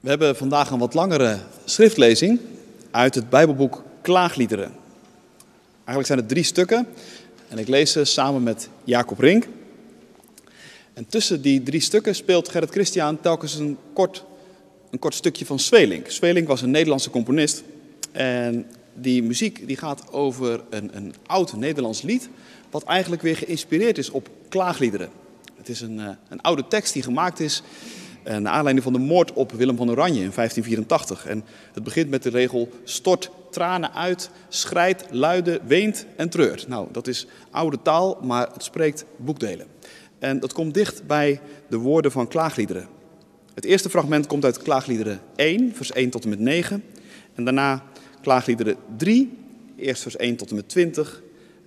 We hebben vandaag een wat langere schriftlezing uit het Bijbelboek Klaagliederen. Eigenlijk zijn het drie stukken en ik lees ze samen met Jacob Rink. En tussen die drie stukken speelt Gerrit Christian telkens een kort, een kort stukje van Zweling. Zweling was een Nederlandse componist en die muziek die gaat over een, een oud Nederlands lied, wat eigenlijk weer geïnspireerd is op klaagliederen. Het is een, eh, een oude tekst die gemaakt is naar aanleiding van de moord op Willem van Oranje in 1584. En het begint met de regel: stort tranen uit, schrijt, luide, weent en treurt. Nou, dat is oude taal, maar het spreekt boekdelen. En dat komt dicht bij de woorden van klaagliederen. Het eerste fragment komt uit klaagliederen 1, vers 1 tot en met 9. En daarna klaagliederen 3, eerst vers 1 tot en met 20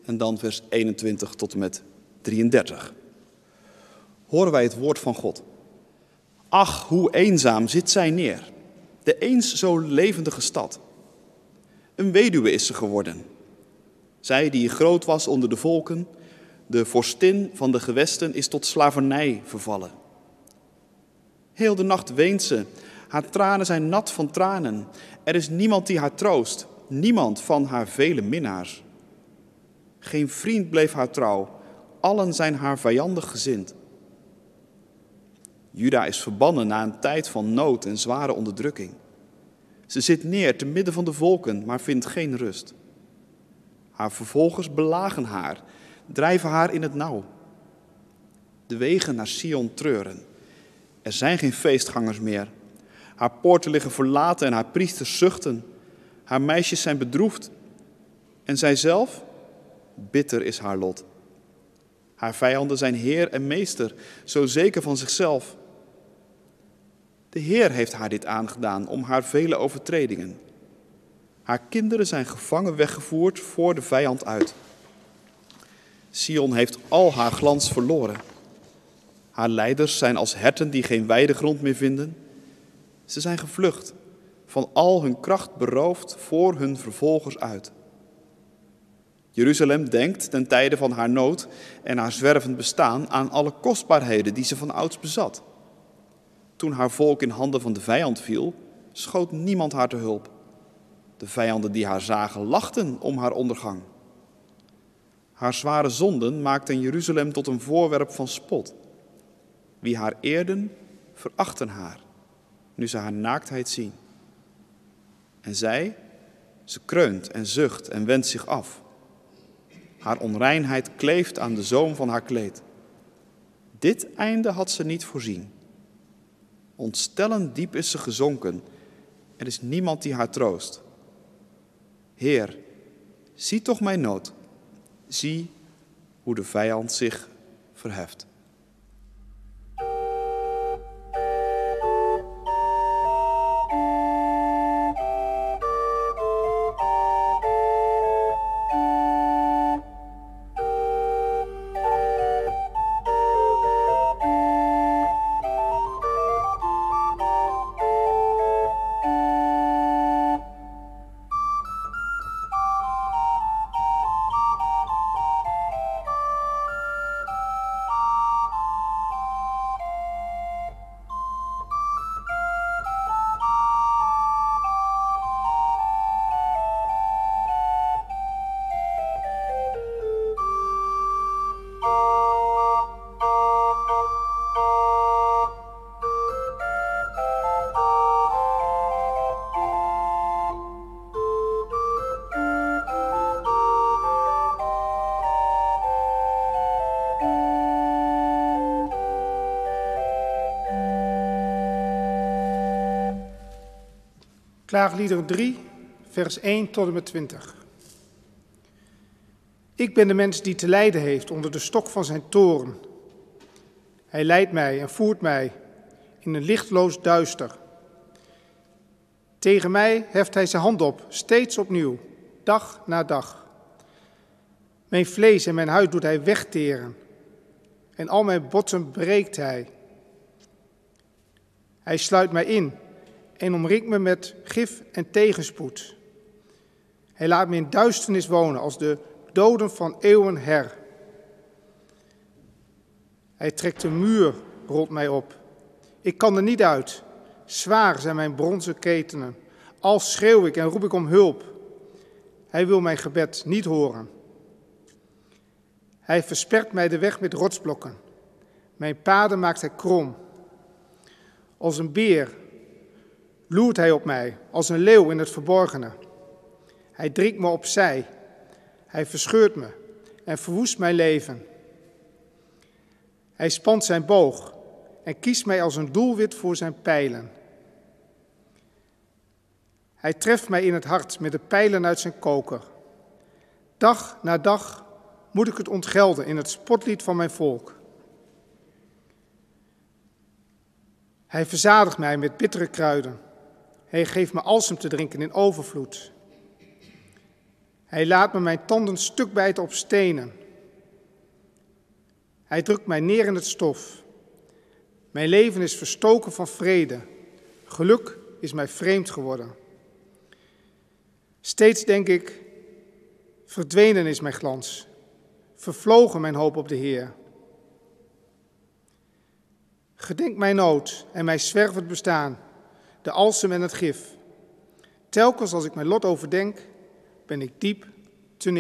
en dan vers 21 tot en met 33. Horen wij het woord van God. Ach, hoe eenzaam zit zij neer, de eens zo levendige stad. Een weduwe is ze geworden. Zij die groot was onder de volken, de vorstin van de gewesten, is tot slavernij vervallen. Heel de nacht weent ze, haar tranen zijn nat van tranen. Er is niemand die haar troost, niemand van haar vele minnaars. Geen vriend bleef haar trouw, allen zijn haar vijandig gezind. Juda is verbannen na een tijd van nood en zware onderdrukking. Ze zit neer te midden van de volken, maar vindt geen rust. Haar vervolgers belagen haar, drijven haar in het nauw. De wegen naar Sion treuren. Er zijn geen feestgangers meer. Haar poorten liggen verlaten en haar priesters zuchten. Haar meisjes zijn bedroefd. En zijzelf? Bitter is haar lot. Haar vijanden zijn heer en meester, zo zeker van zichzelf. De Heer heeft haar dit aangedaan om haar vele overtredingen. Haar kinderen zijn gevangen weggevoerd voor de vijand uit. Sion heeft al haar glans verloren. Haar leiders zijn als herten die geen weidegrond meer vinden. Ze zijn gevlucht, van al hun kracht beroofd voor hun vervolgers uit. Jeruzalem denkt ten tijde van haar nood en haar zwervend bestaan aan alle kostbaarheden die ze van ouds bezat. Toen haar volk in handen van de vijand viel, schoot niemand haar te hulp. De vijanden die haar zagen lachten om haar ondergang. Haar zware zonden maakten Jeruzalem tot een voorwerp van spot. Wie haar eerden, verachten haar, nu ze haar naaktheid zien. En zij, ze kreunt en zucht en wendt zich af. Haar onreinheid kleeft aan de zoom van haar kleed. Dit einde had ze niet voorzien. Ontstellend diep is ze gezonken. Er is niemand die haar troost. Heer, zie toch mijn nood. Zie hoe de vijand zich verheft. Klaaglieder 3, vers 1 tot en met 20. Ik ben de mens die te lijden heeft onder de stok van zijn toren. Hij leidt mij en voert mij in een lichtloos duister. Tegen mij heft hij zijn hand op, steeds opnieuw, dag na dag. Mijn vlees en mijn huid doet hij wegteren en al mijn botten breekt hij. Hij sluit mij in en omringt me met gif en tegenspoed. Hij laat me in duisternis wonen als de doden van eeuwen her. Hij trekt een muur rond mij op. Ik kan er niet uit. Zwaar zijn mijn bronzen ketenen. Al schreeuw ik en roep ik om hulp. Hij wil mijn gebed niet horen. Hij verspert mij de weg met rotsblokken. Mijn paden maakt hij krom. Als een beer loert hij op mij, als een leeuw in het verborgene. Hij dringt me opzij. Hij verscheurt me en verwoest mijn leven. Hij spant zijn boog en kiest mij als een doelwit voor zijn pijlen. Hij treft mij in het hart met de pijlen uit zijn koker. Dag na dag moet ik het ontgelden in het spotlied van mijn volk. Hij verzadigt mij met bittere kruiden. Hij geeft me alsem te drinken in overvloed. Hij laat me mijn tanden stuk bijten op stenen. Hij drukt mij neer in het stof. Mijn leven is verstoken van vrede. Geluk is mij vreemd geworden. Steeds denk ik, verdwenen is mijn glans, vervlogen mijn hoop op de Heer. Gedenk mijn nood en mijn zwervend bestaan, de alsem en het gif. Telkens als ik mijn lot overdenk, ben ik diep te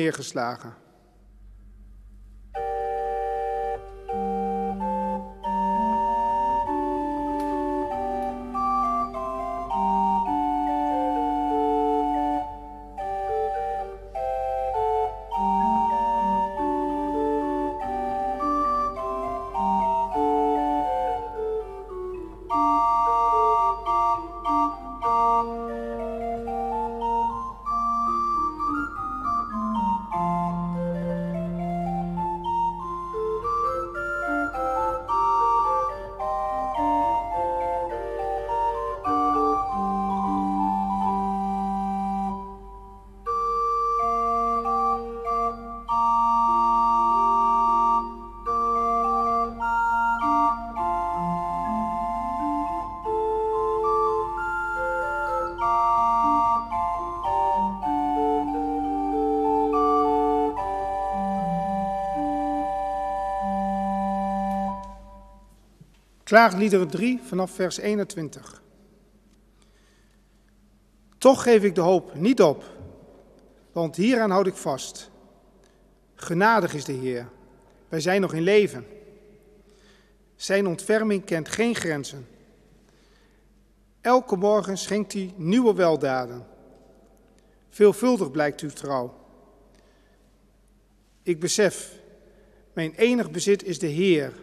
Klaagliederen 3 vanaf vers 21. Toch geef ik de hoop niet op, want hieraan houd ik vast. Genadig is de Heer, wij zijn nog in leven. Zijn ontferming kent geen grenzen. Elke morgen schenkt hij nieuwe weldaden. Veelvuldig blijkt uw trouw. Ik besef, mijn enig bezit is de Heer.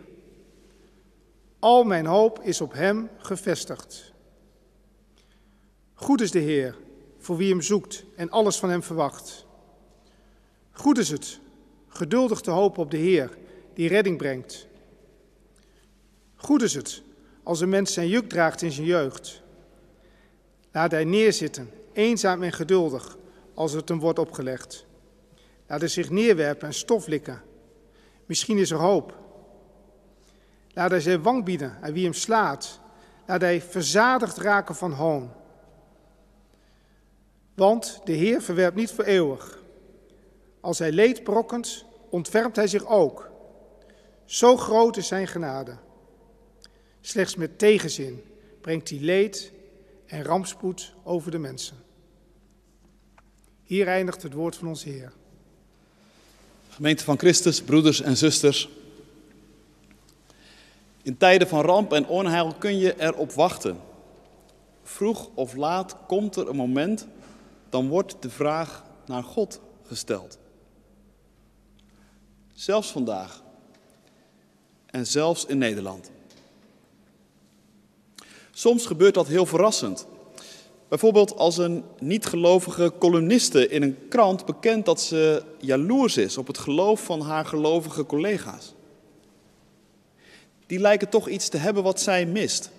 Al mijn hoop is op Hem gevestigd. Goed is de Heer voor wie Hem zoekt en alles van Hem verwacht. Goed is het, geduldig te hopen op de Heer die redding brengt. Goed is het als een mens zijn juk draagt in zijn jeugd. Laat hij neerzitten, eenzaam en geduldig, als het hem wordt opgelegd. Laat hij zich neerwerpen en stof likken. Misschien is er hoop. Laat hij zijn wang bieden aan wie hem slaat. Laat hij verzadigd raken van hoon. Want de Heer verwerpt niet voor eeuwig. Als hij leed brokkent, ontfermt hij zich ook. Zo groot is zijn genade. Slechts met tegenzin brengt hij leed en rampspoed over de mensen. Hier eindigt het woord van onze Heer. Gemeente van Christus, broeders en zusters. In tijden van ramp en onheil kun je erop wachten. Vroeg of laat komt er een moment, dan wordt de vraag naar God gesteld. Zelfs vandaag. En zelfs in Nederland. Soms gebeurt dat heel verrassend. Bijvoorbeeld als een niet-gelovige columniste in een krant bekent dat ze jaloers is op het geloof van haar gelovige collega's die lijken toch iets te hebben wat zij mist.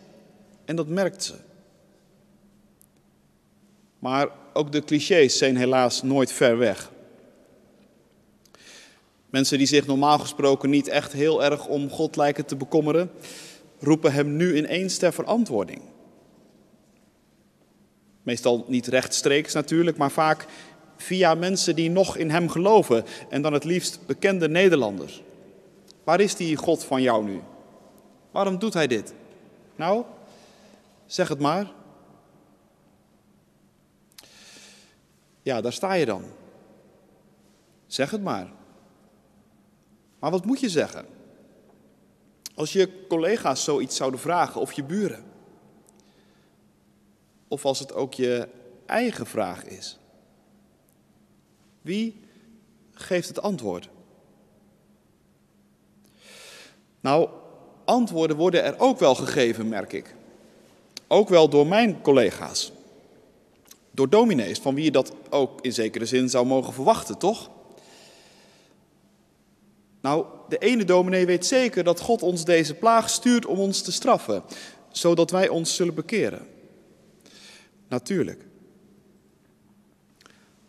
En dat merkt ze. Maar ook de clichés zijn helaas nooit ver weg. Mensen die zich normaal gesproken niet echt heel erg om God lijken te bekommeren, roepen hem nu ineens ter verantwoording. Meestal niet rechtstreeks natuurlijk, maar vaak via mensen die nog in hem geloven en dan het liefst bekende Nederlanders. Waar is die God van jou nu? Waarom doet hij dit? Nou, Zeg het maar. Ja, daar sta je dan. Zeg het maar. Maar wat moet je zeggen? Als je collega's zoiets zouden vragen of je buren. Of als het ook je eigen vraag is. Wie geeft het antwoord? Nou, antwoorden worden er ook wel gegeven, merk ik. Ook wel door mijn collega's. Door dominees, van wie je dat ook in zekere zin zou mogen verwachten, toch? Nou, de ene dominee weet zeker dat God ons deze plaag stuurt om ons te straffen, zodat wij ons zullen bekeren. Natuurlijk.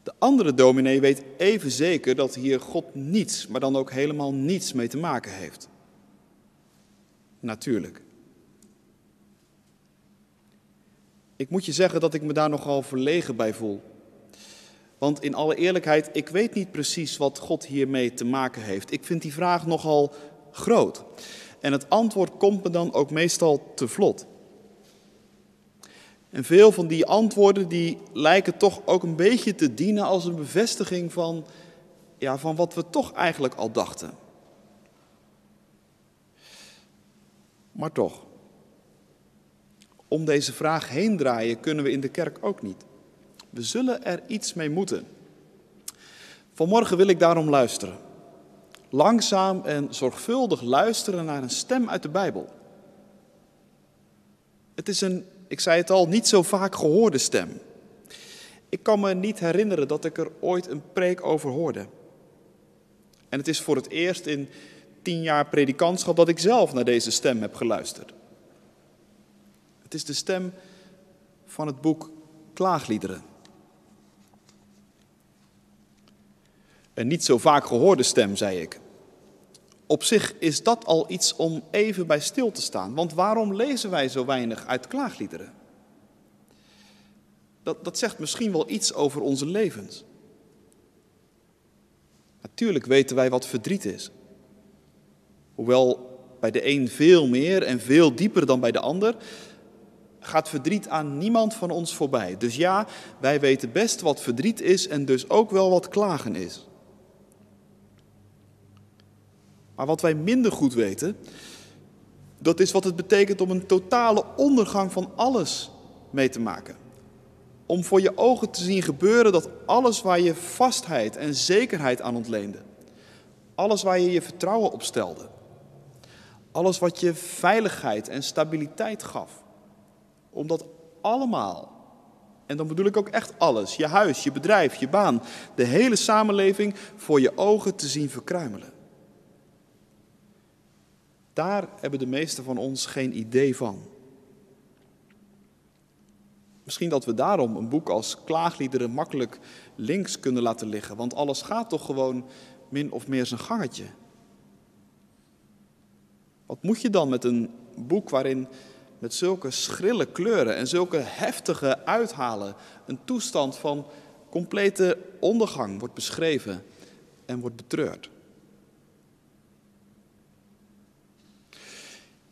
De andere dominee weet even zeker dat hier God niets, maar dan ook helemaal niets mee te maken heeft. Natuurlijk. Ik moet je zeggen dat ik me daar nogal verlegen bij voel. Want in alle eerlijkheid, ik weet niet precies wat God hiermee te maken heeft. Ik vind die vraag nogal groot. En het antwoord komt me dan ook meestal te vlot. En veel van die antwoorden die lijken toch ook een beetje te dienen als een bevestiging van, ja, van wat we toch eigenlijk al dachten. Maar toch, om deze vraag heen draaien kunnen we in de kerk ook niet. We zullen er iets mee moeten. Vanmorgen wil ik daarom luisteren. Langzaam en zorgvuldig luisteren naar een stem uit de Bijbel. Het is een, ik zei het al, niet zo vaak gehoorde stem. Ik kan me niet herinneren dat ik er ooit een preek over hoorde. En het is voor het eerst in tien jaar predikantschap dat ik zelf naar deze stem heb geluisterd. Het is de stem van het boek Klaagliederen. Een niet zo vaak gehoorde stem, zei ik. Op zich is dat al iets om even bij stil te staan. Want waarom lezen wij zo weinig uit klaagliederen? Dat, dat zegt misschien wel iets over onze levens. Natuurlijk weten wij wat verdriet is. Hoewel bij de een veel meer en veel dieper dan bij de ander, gaat verdriet aan niemand van ons voorbij. Dus ja, wij weten best wat verdriet is en dus ook wel wat klagen is. Maar wat wij minder goed weten, dat is wat het betekent om een totale ondergang van alles mee te maken. Om voor je ogen te zien gebeuren dat alles waar je vastheid en zekerheid aan ontleende, alles waar je je vertrouwen op stelde, alles wat je veiligheid en stabiliteit gaf, om dat allemaal, en dan bedoel ik ook echt alles, je huis, je bedrijf, je baan, de hele samenleving voor je ogen te zien verkruimelen. Daar hebben de meesten van ons geen idee van. Misschien dat we daarom een boek als Klaagliederen makkelijk links kunnen laten liggen, want alles gaat toch gewoon min of meer zijn gangetje. Wat moet je dan met een boek waarin met zulke schrille kleuren en zulke heftige uithalen een toestand van complete ondergang wordt beschreven en wordt betreurd?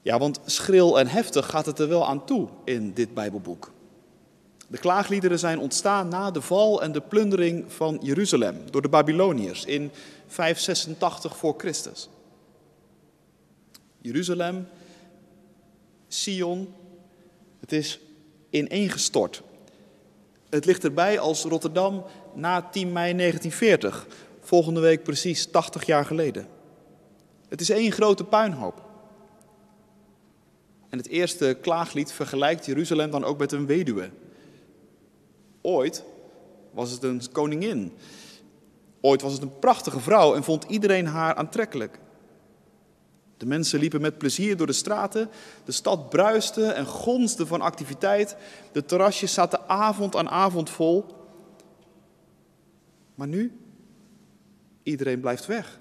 Ja, want schril en heftig gaat het er wel aan toe in dit Bijbelboek. De klaagliederen zijn ontstaan na de val en de plundering van Jeruzalem door de Babyloniërs in 586 voor Christus. Jeruzalem, Sion, het is ineengestort. Het ligt erbij als Rotterdam na 10 mei 1940, volgende week precies 80 jaar geleden. Het is één grote puinhoop. En het eerste klaaglied vergelijkt Jeruzalem dan ook met een weduwe. Ooit was het een koningin. Ooit was het een prachtige vrouw en vond iedereen haar aantrekkelijk. De mensen liepen met plezier door de straten, de stad bruiste en gonsde van activiteit, de terrasjes zaten avond aan avond vol. Maar nu, iedereen blijft weg.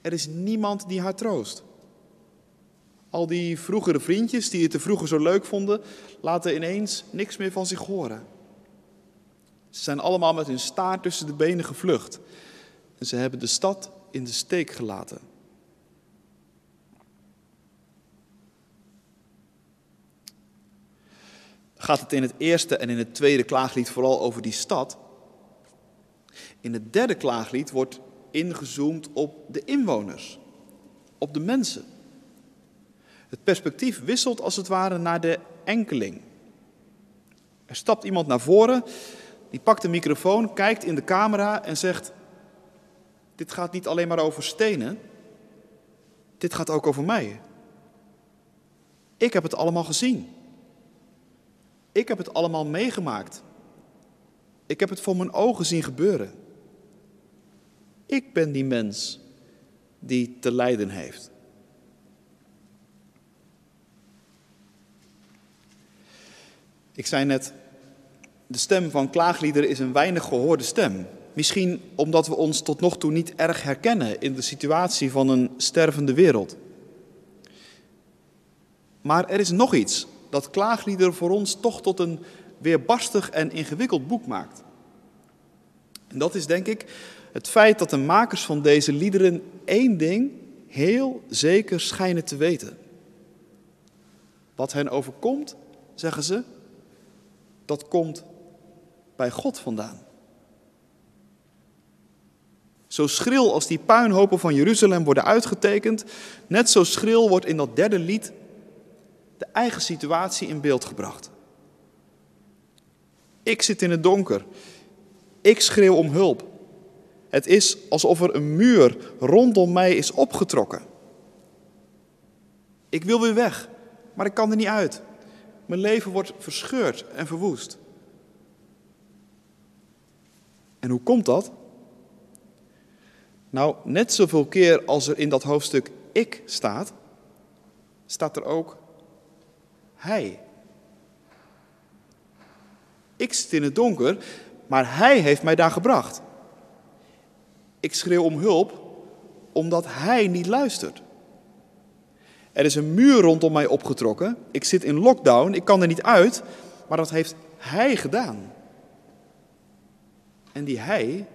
Er is niemand die haar troost. Al die vroegere vriendjes die het te vroeger zo leuk vonden, laten ineens niks meer van zich horen. Ze zijn allemaal met hun staart tussen de benen gevlucht. En ze hebben de stad in de steek gelaten. Gaat het in het eerste en in het tweede klaaglied vooral over die stad. In het derde klaaglied wordt ingezoomd op de inwoners, op de mensen. Het perspectief wisselt als het ware naar de enkeling. Er stapt iemand naar voren, die pakt de microfoon, kijkt in de camera en zegt: Dit gaat niet alleen maar over stenen, dit gaat ook over mij. Ik heb het allemaal gezien. Ik heb het allemaal meegemaakt. Ik heb het voor mijn ogen zien gebeuren. Ik ben die mens die te lijden heeft. Ik zei net, de stem van klaagliederen is een weinig gehoorde stem. Misschien omdat we ons tot nog toe niet erg herkennen in de situatie van een stervende wereld. Maar er is nog iets dat klaagliederen voor ons toch tot een weerbarstig en ingewikkeld boek maakt. En dat is denk ik het feit dat de makers van deze liederen één ding heel zeker schijnen te weten. Wat hen overkomt, zeggen ze, dat komt bij God vandaan. Zo schril als die puinhopen van Jeruzalem worden uitgetekend, net zo schril wordt in dat derde lied de eigen situatie in beeld gebracht. Ik zit in het donker. Ik schreeuw om hulp. Het is alsof er een muur rondom mij is opgetrokken. Ik wil weer weg, maar ik kan er niet uit. Mijn leven wordt verscheurd en verwoest. En hoe komt dat? Nou, net zoveel keer als er in dat hoofdstuk ik staat, staat er ook hij. Ik zit in het donker, maar hij heeft mij daar gebracht. Ik schreeuw om hulp omdat hij niet luistert. Er is een muur rondom mij opgetrokken. Ik zit in lockdown, ik kan er niet uit, maar dat heeft hij gedaan. En die hij,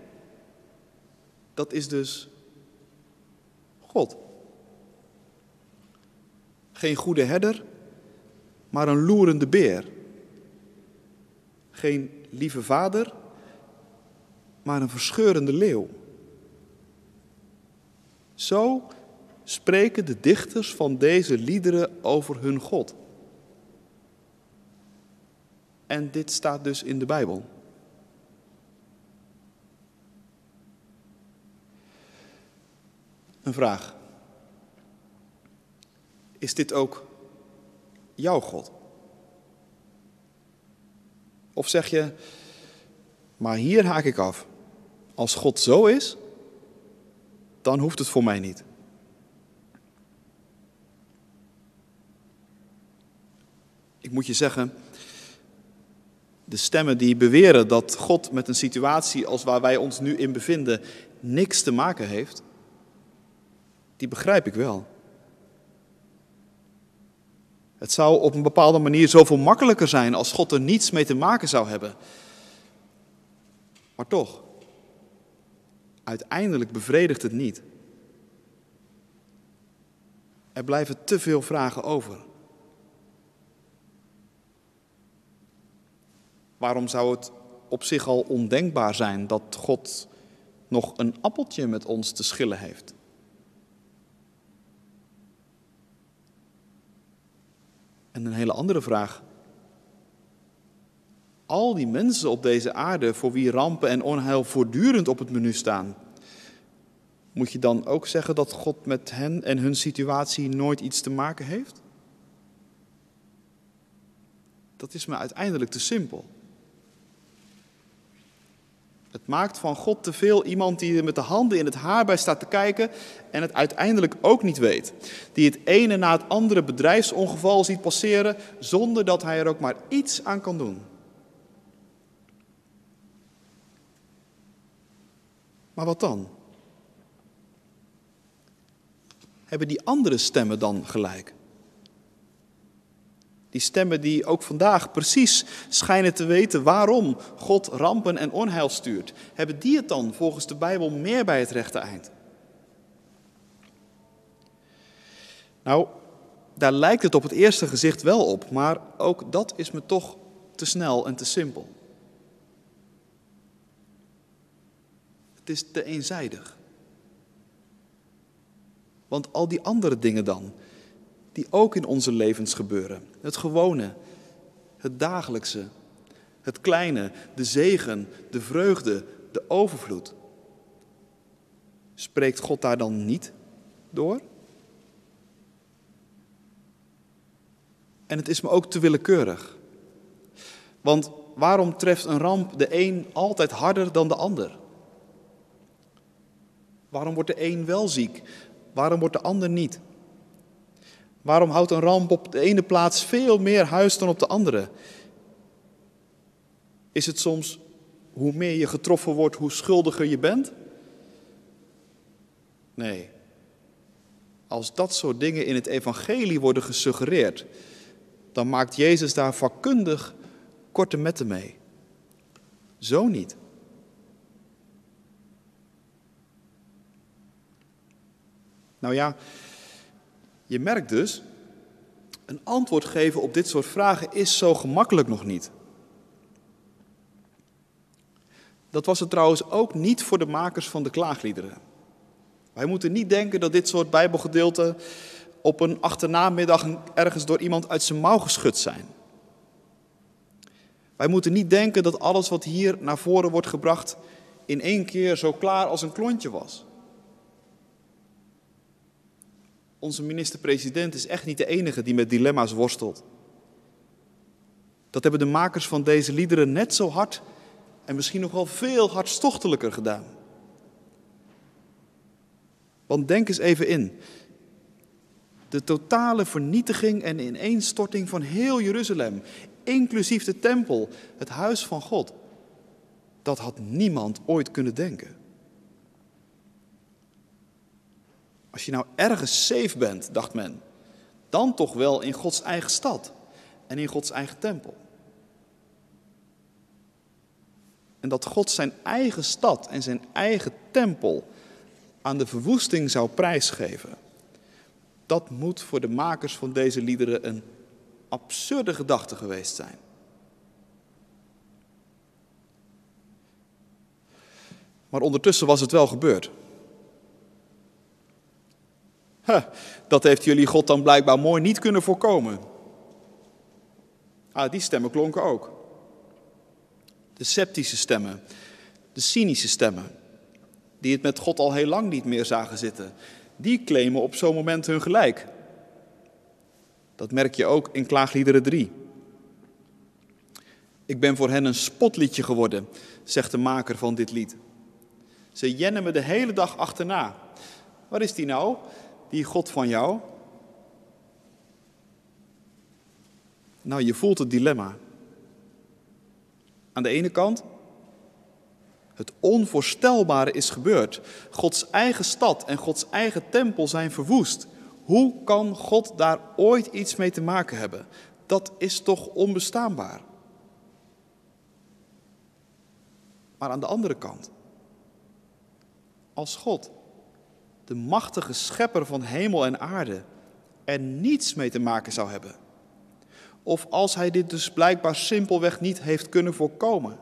dat is dus God. Geen goede herder, maar een loerende beer. Geen lieve vader, maar een verscheurende leeuw. Zo spreken de dichters van deze liederen over hun God. En dit staat dus in de Bijbel. Een vraag. Is dit ook jouw God? Of zeg je, maar hier haak ik af. Als God zo is, dan hoeft het voor mij niet. Ik moet je zeggen, de stemmen die beweren dat God met een situatie als waar wij ons nu in bevinden niks te maken heeft, die begrijp ik wel. Het zou op een bepaalde manier zoveel makkelijker zijn als God er niets mee te maken zou hebben. Maar toch, uiteindelijk bevredigt het niet. Er blijven te veel vragen over. Waarom zou het op zich al ondenkbaar zijn dat God nog een appeltje met ons te schillen heeft? En een hele andere vraag. Al die mensen op deze aarde voor wie rampen en onheil voortdurend op het menu staan, moet je dan ook zeggen dat God met hen en hun situatie nooit iets te maken heeft? Dat is me uiteindelijk te simpel. Het maakt van God te veel iemand die er met de handen in het haar bij staat te kijken en het uiteindelijk ook niet weet. Die het ene na het andere bedrijfsongeval ziet passeren zonder dat hij er ook maar iets aan kan doen. Maar wat dan? Hebben die andere stemmen dan gelijk? Die stemmen die ook vandaag precies schijnen te weten waarom God rampen en onheil stuurt. Hebben die het dan volgens de Bijbel meer bij het rechte eind? Nou, daar lijkt het op het eerste gezicht wel op, maar ook dat is me toch te snel en te simpel. Het is te eenzijdig. Want al die andere dingen dan, die ook in onze levens gebeuren, het gewone, het dagelijkse, het kleine, de zegen, de vreugde, de overvloed. Spreekt God daar dan niet door? En het is me ook te willekeurig. Want waarom treft een ramp de een altijd harder dan de ander? Waarom wordt de een wel ziek? Waarom wordt de ander niet? Waarom houdt een ramp op de ene plaats veel meer huis dan op de andere? Is het soms hoe meer je getroffen wordt, hoe schuldiger je bent? Nee. Als dat soort dingen in het evangelie worden gesuggereerd, dan maakt Jezus daar vakkundig korte metten mee. Zo niet. Nou ja, je merkt dus, een antwoord geven op dit soort vragen is zo gemakkelijk nog niet. Dat was het trouwens ook niet voor de makers van de klaagliederen. Wij moeten niet denken dat dit soort Bijbelgedeelten op een achternamiddag ergens door iemand uit zijn mouw geschud zijn. Wij moeten niet denken dat alles wat hier naar voren wordt gebracht in één keer zo klaar als een klontje was. Onze minister-president is echt niet de enige die met dilemma's worstelt. Dat hebben de makers van deze liederen net zo hard en misschien nog wel veel hartstochtelijker gedaan. Want denk eens even in. De totale vernietiging en ineenstorting van heel Jeruzalem, inclusief de tempel, het huis van God. Dat had niemand ooit kunnen denken. Als je nou ergens safe bent, dacht men, dan toch wel in Gods eigen stad en in Gods eigen tempel. En dat God zijn eigen stad en zijn eigen tempel aan de verwoesting zou prijsgeven. Dat moet voor de makers van deze liederen een absurde gedachte geweest zijn. Maar ondertussen was het wel gebeurd. Dat heeft jullie God dan blijkbaar mooi niet kunnen voorkomen. Ah, die stemmen klonken ook. De sceptische stemmen, de cynische stemmen, die het met God al heel lang niet meer zagen zitten, die claimen op zo'n moment hun gelijk. Dat merk je ook in Klaagliederen 3. Ik ben voor hen een spotliedje geworden, zegt de maker van dit lied. Ze jennen me de hele dag achterna. Waar is die nou, die God van jou? Nou, je voelt het dilemma. Aan de ene kant, het onvoorstelbare is gebeurd. Gods eigen stad en Gods eigen tempel zijn verwoest. Hoe kan God daar ooit iets mee te maken hebben? Dat is toch onbestaanbaar? Maar aan de andere kant, als God, de machtige schepper van hemel en aarde, er niets mee te maken zou hebben, of als hij dit dus blijkbaar simpelweg niet heeft kunnen voorkomen,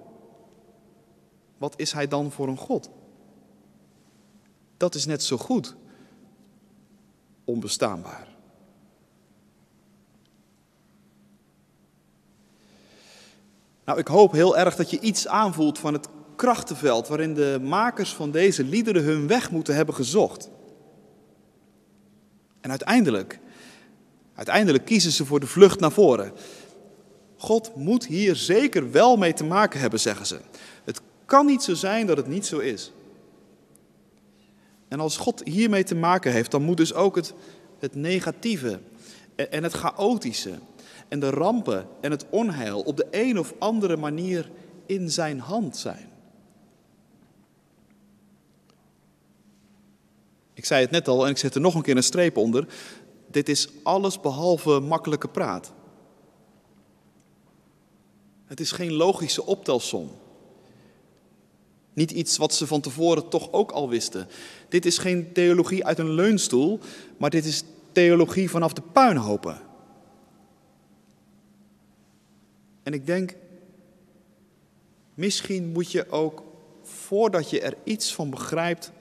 wat is hij dan voor een God? Dat is net zo goed onbestaanbaar. Nou, ik hoop heel erg dat je iets aanvoelt van het krachtenveld waarin de makers van deze liederen hun weg moeten hebben gezocht. En uiteindelijk, uiteindelijk kiezen ze voor de vlucht naar voren. God moet hier zeker wel mee te maken hebben, zeggen ze. Het kan niet zo zijn dat het niet zo is. En als God hiermee te maken heeft, dan moet dus ook het, het negatieve en het chaotische en de rampen en het onheil op de een of andere manier in zijn hand zijn. Ik zei het net al en ik zet er nog een keer een streep onder. Dit is alles behalve makkelijke praat. Het is geen logische optelsom. Niet iets wat ze van tevoren toch ook al wisten. Dit is geen theologie uit een leunstoel, maar dit is theologie vanaf de puinhopen. En ik denk Misschien moet je ook, voordat je er iets van begrijpt,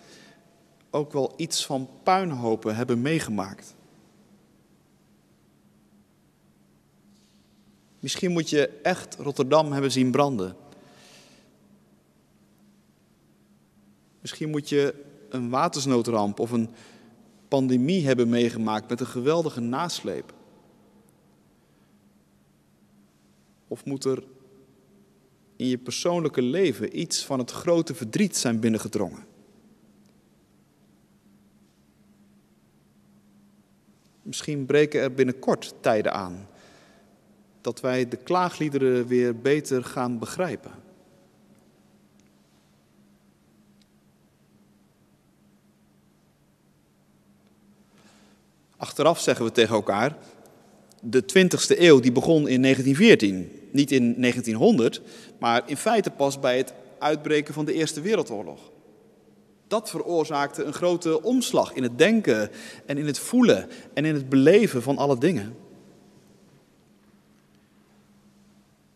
ook wel iets van puinhopen hebben meegemaakt. Misschien moet je echt Rotterdam hebben zien branden. Misschien moet je een watersnoodramp of een pandemie hebben meegemaakt met een geweldige nasleep. Of moet er in je persoonlijke leven iets van het grote verdriet zijn binnengedrongen? Misschien breken er binnenkort tijden aan dat wij de klaagliederen weer beter gaan begrijpen. Achteraf zeggen we tegen elkaar, de 20e eeuw die begon in 1914, niet in 1900, maar in feite pas bij het uitbreken van de Eerste Wereldoorlog. Dat veroorzaakte een grote omslag in het denken en in het voelen en in het beleven van alle dingen.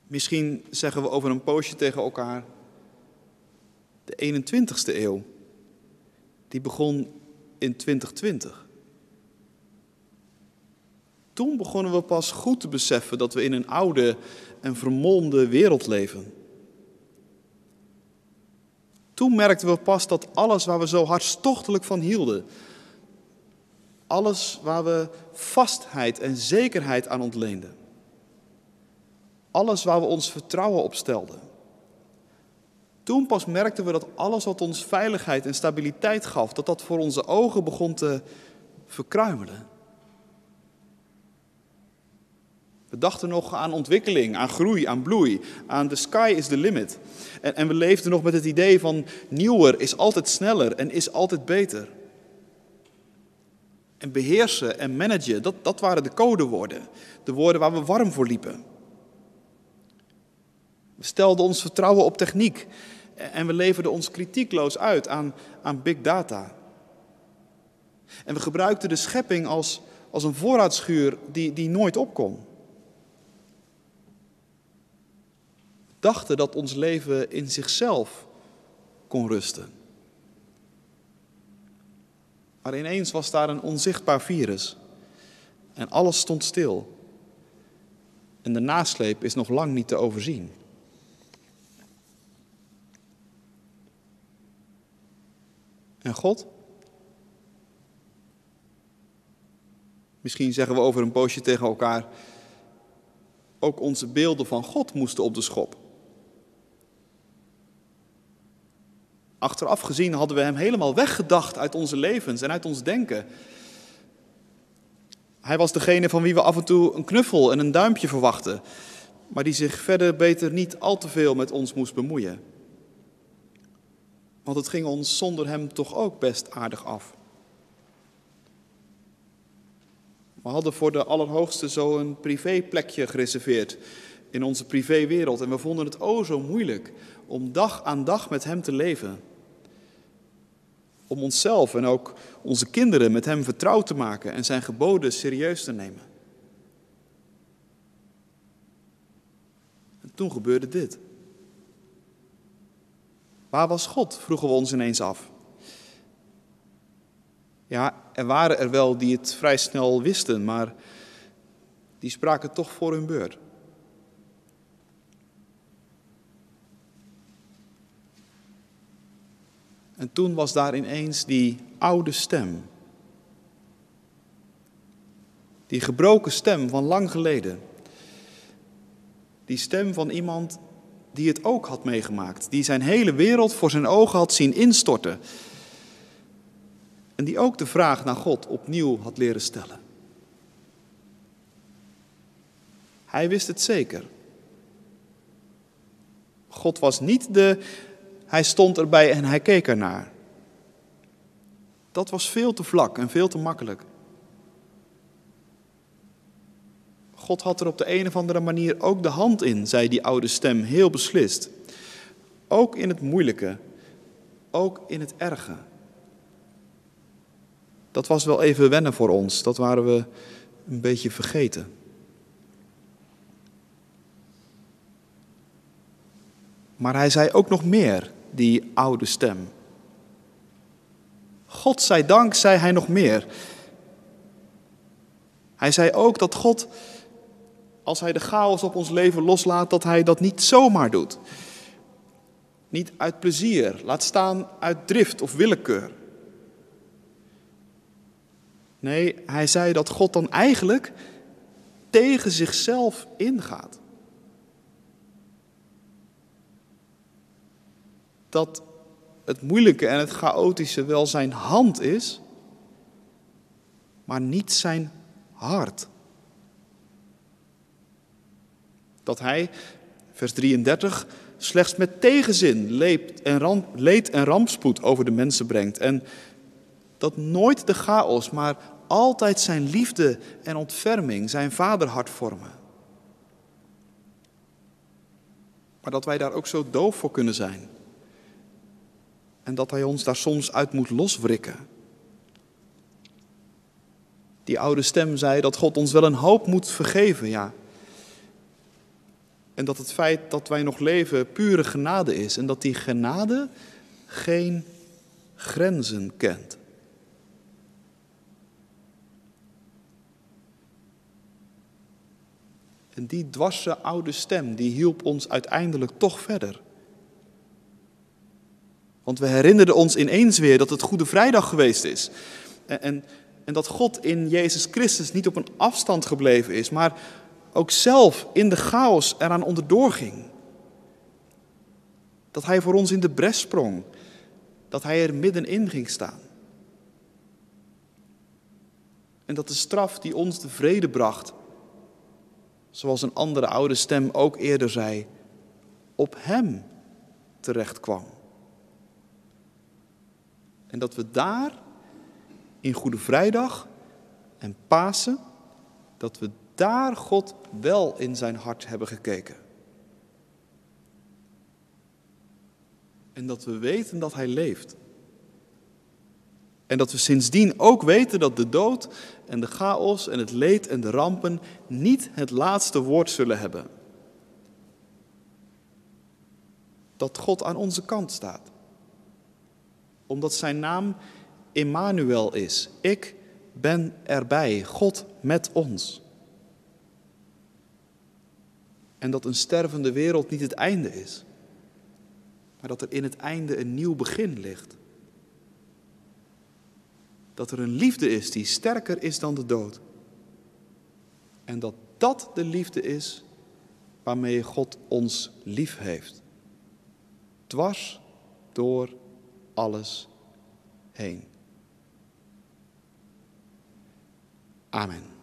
Misschien zeggen we over een poosje tegen elkaar, de 21ste eeuw, die begon in 2020. Toen begonnen we pas goed te beseffen dat we in een oude en vermolmde wereld leven. Toen merkten we pas dat alles waar we zo hartstochtelijk van hielden, alles waar we vastheid en zekerheid aan ontleenden, alles waar we ons vertrouwen op stelden, toen pas merkten we dat alles wat ons veiligheid en stabiliteit gaf, dat dat voor onze ogen begon te verkruimelen. We dachten nog aan ontwikkeling, aan groei, aan bloei, aan the sky is the limit. En, en we leefden nog met het idee van nieuwer is altijd sneller en is altijd beter. En beheersen en managen, dat, dat waren de codewoorden. De woorden waar we warm voor liepen. We stelden ons vertrouwen op techniek en we leverden ons kritiekloos uit aan, aan big data. En we gebruikten de schepping als, als een voorraadschuur die, die nooit opkom. Dachten dat ons leven in zichzelf kon rusten. Maar ineens was daar een onzichtbaar virus en alles stond stil. En de nasleep is nog lang niet te overzien. En God? Misschien zeggen we over een poosje tegen elkaar, ook onze beelden van God moesten op de schop. Achteraf gezien hadden we hem helemaal weggedacht uit onze levens en uit ons denken. Hij was degene van wie we af en toe een knuffel en een duimpje verwachten, maar die zich verder beter niet al te veel met ons moest bemoeien. Want het ging ons zonder hem toch ook best aardig af. We hadden voor de Allerhoogste zo een privéplekje gereserveerd in onze privéwereld en we vonden het o zo moeilijk om dag aan dag met Hem te leven. Om onszelf en ook onze kinderen met Hem vertrouwd te maken en Zijn geboden serieus te nemen. En toen gebeurde dit. Waar was God? vroegen we ons ineens af. Ja, er waren er wel die het vrij snel wisten, maar die spraken toch voor hun beurt. En toen was daar ineens die oude stem. Die gebroken stem van lang geleden. Die stem van iemand die het ook had meegemaakt. Die zijn hele wereld voor zijn ogen had zien instorten. En die ook de vraag naar God opnieuw had leren stellen. Hij wist het zeker. God was niet de hij stond erbij en hij keek ernaar. Dat was veel te vlak en veel te makkelijk. God had er op de een of andere manier ook de hand in, zei die oude stem heel beslist. Ook in het moeilijke, ook in het erge. Dat was wel even wennen voor ons, dat waren we een beetje vergeten. Maar hij zei ook nog meer, die oude stem. God zij dank, zei hij nog meer. Hij zei ook dat God, als hij de chaos op ons leven loslaat, dat hij dat niet zomaar doet. Niet uit plezier, laat staan uit drift of willekeur. Nee, hij zei dat God dan eigenlijk tegen zichzelf ingaat. Dat het moeilijke en het chaotische wel zijn hand is, maar niet zijn hart. Dat hij, vers 33, slechts met tegenzin leed en, leed en rampspoed over de mensen brengt. En dat nooit de chaos, maar altijd zijn liefde en ontferming, zijn vaderhart vormen. Maar dat wij daar ook zo doof voor kunnen zijn. En dat hij ons daar soms uit moet loswrikken. Die oude stem zei dat God ons wel een hoop moet vergeven, ja. En dat het feit dat wij nog leven pure genade is. En dat die genade geen grenzen kent. En die dwarse oude stem, die hielp ons uiteindelijk toch verder. Want we herinnerden ons ineens weer dat het Goede Vrijdag geweest is. En, en, en, dat God in Jezus Christus niet op een afstand gebleven is, maar ook zelf in de chaos eraan onderdoor ging. Dat Hij voor ons in de bres sprong. Dat Hij er middenin ging staan. En dat de straf die ons de vrede bracht, zoals een andere oude stem ook eerder zei, op Hem terecht kwam. En dat we daar in Goede Vrijdag en Pasen, dat we daar God wel in zijn hart hebben gekeken. En dat we weten dat Hij leeft. En dat we sindsdien ook weten dat de dood en de chaos en het leed en de rampen niet het laatste woord zullen hebben. Dat God aan onze kant staat. Omdat zijn naam Immanuel is. Ik ben erbij, God met ons. En dat een stervende wereld niet het einde is, maar dat er in het einde een nieuw begin ligt. Dat er een liefde is die sterker is dan de dood. En dat dat de liefde is waarmee God ons lief heeft. Dwars door alles heen. Amen.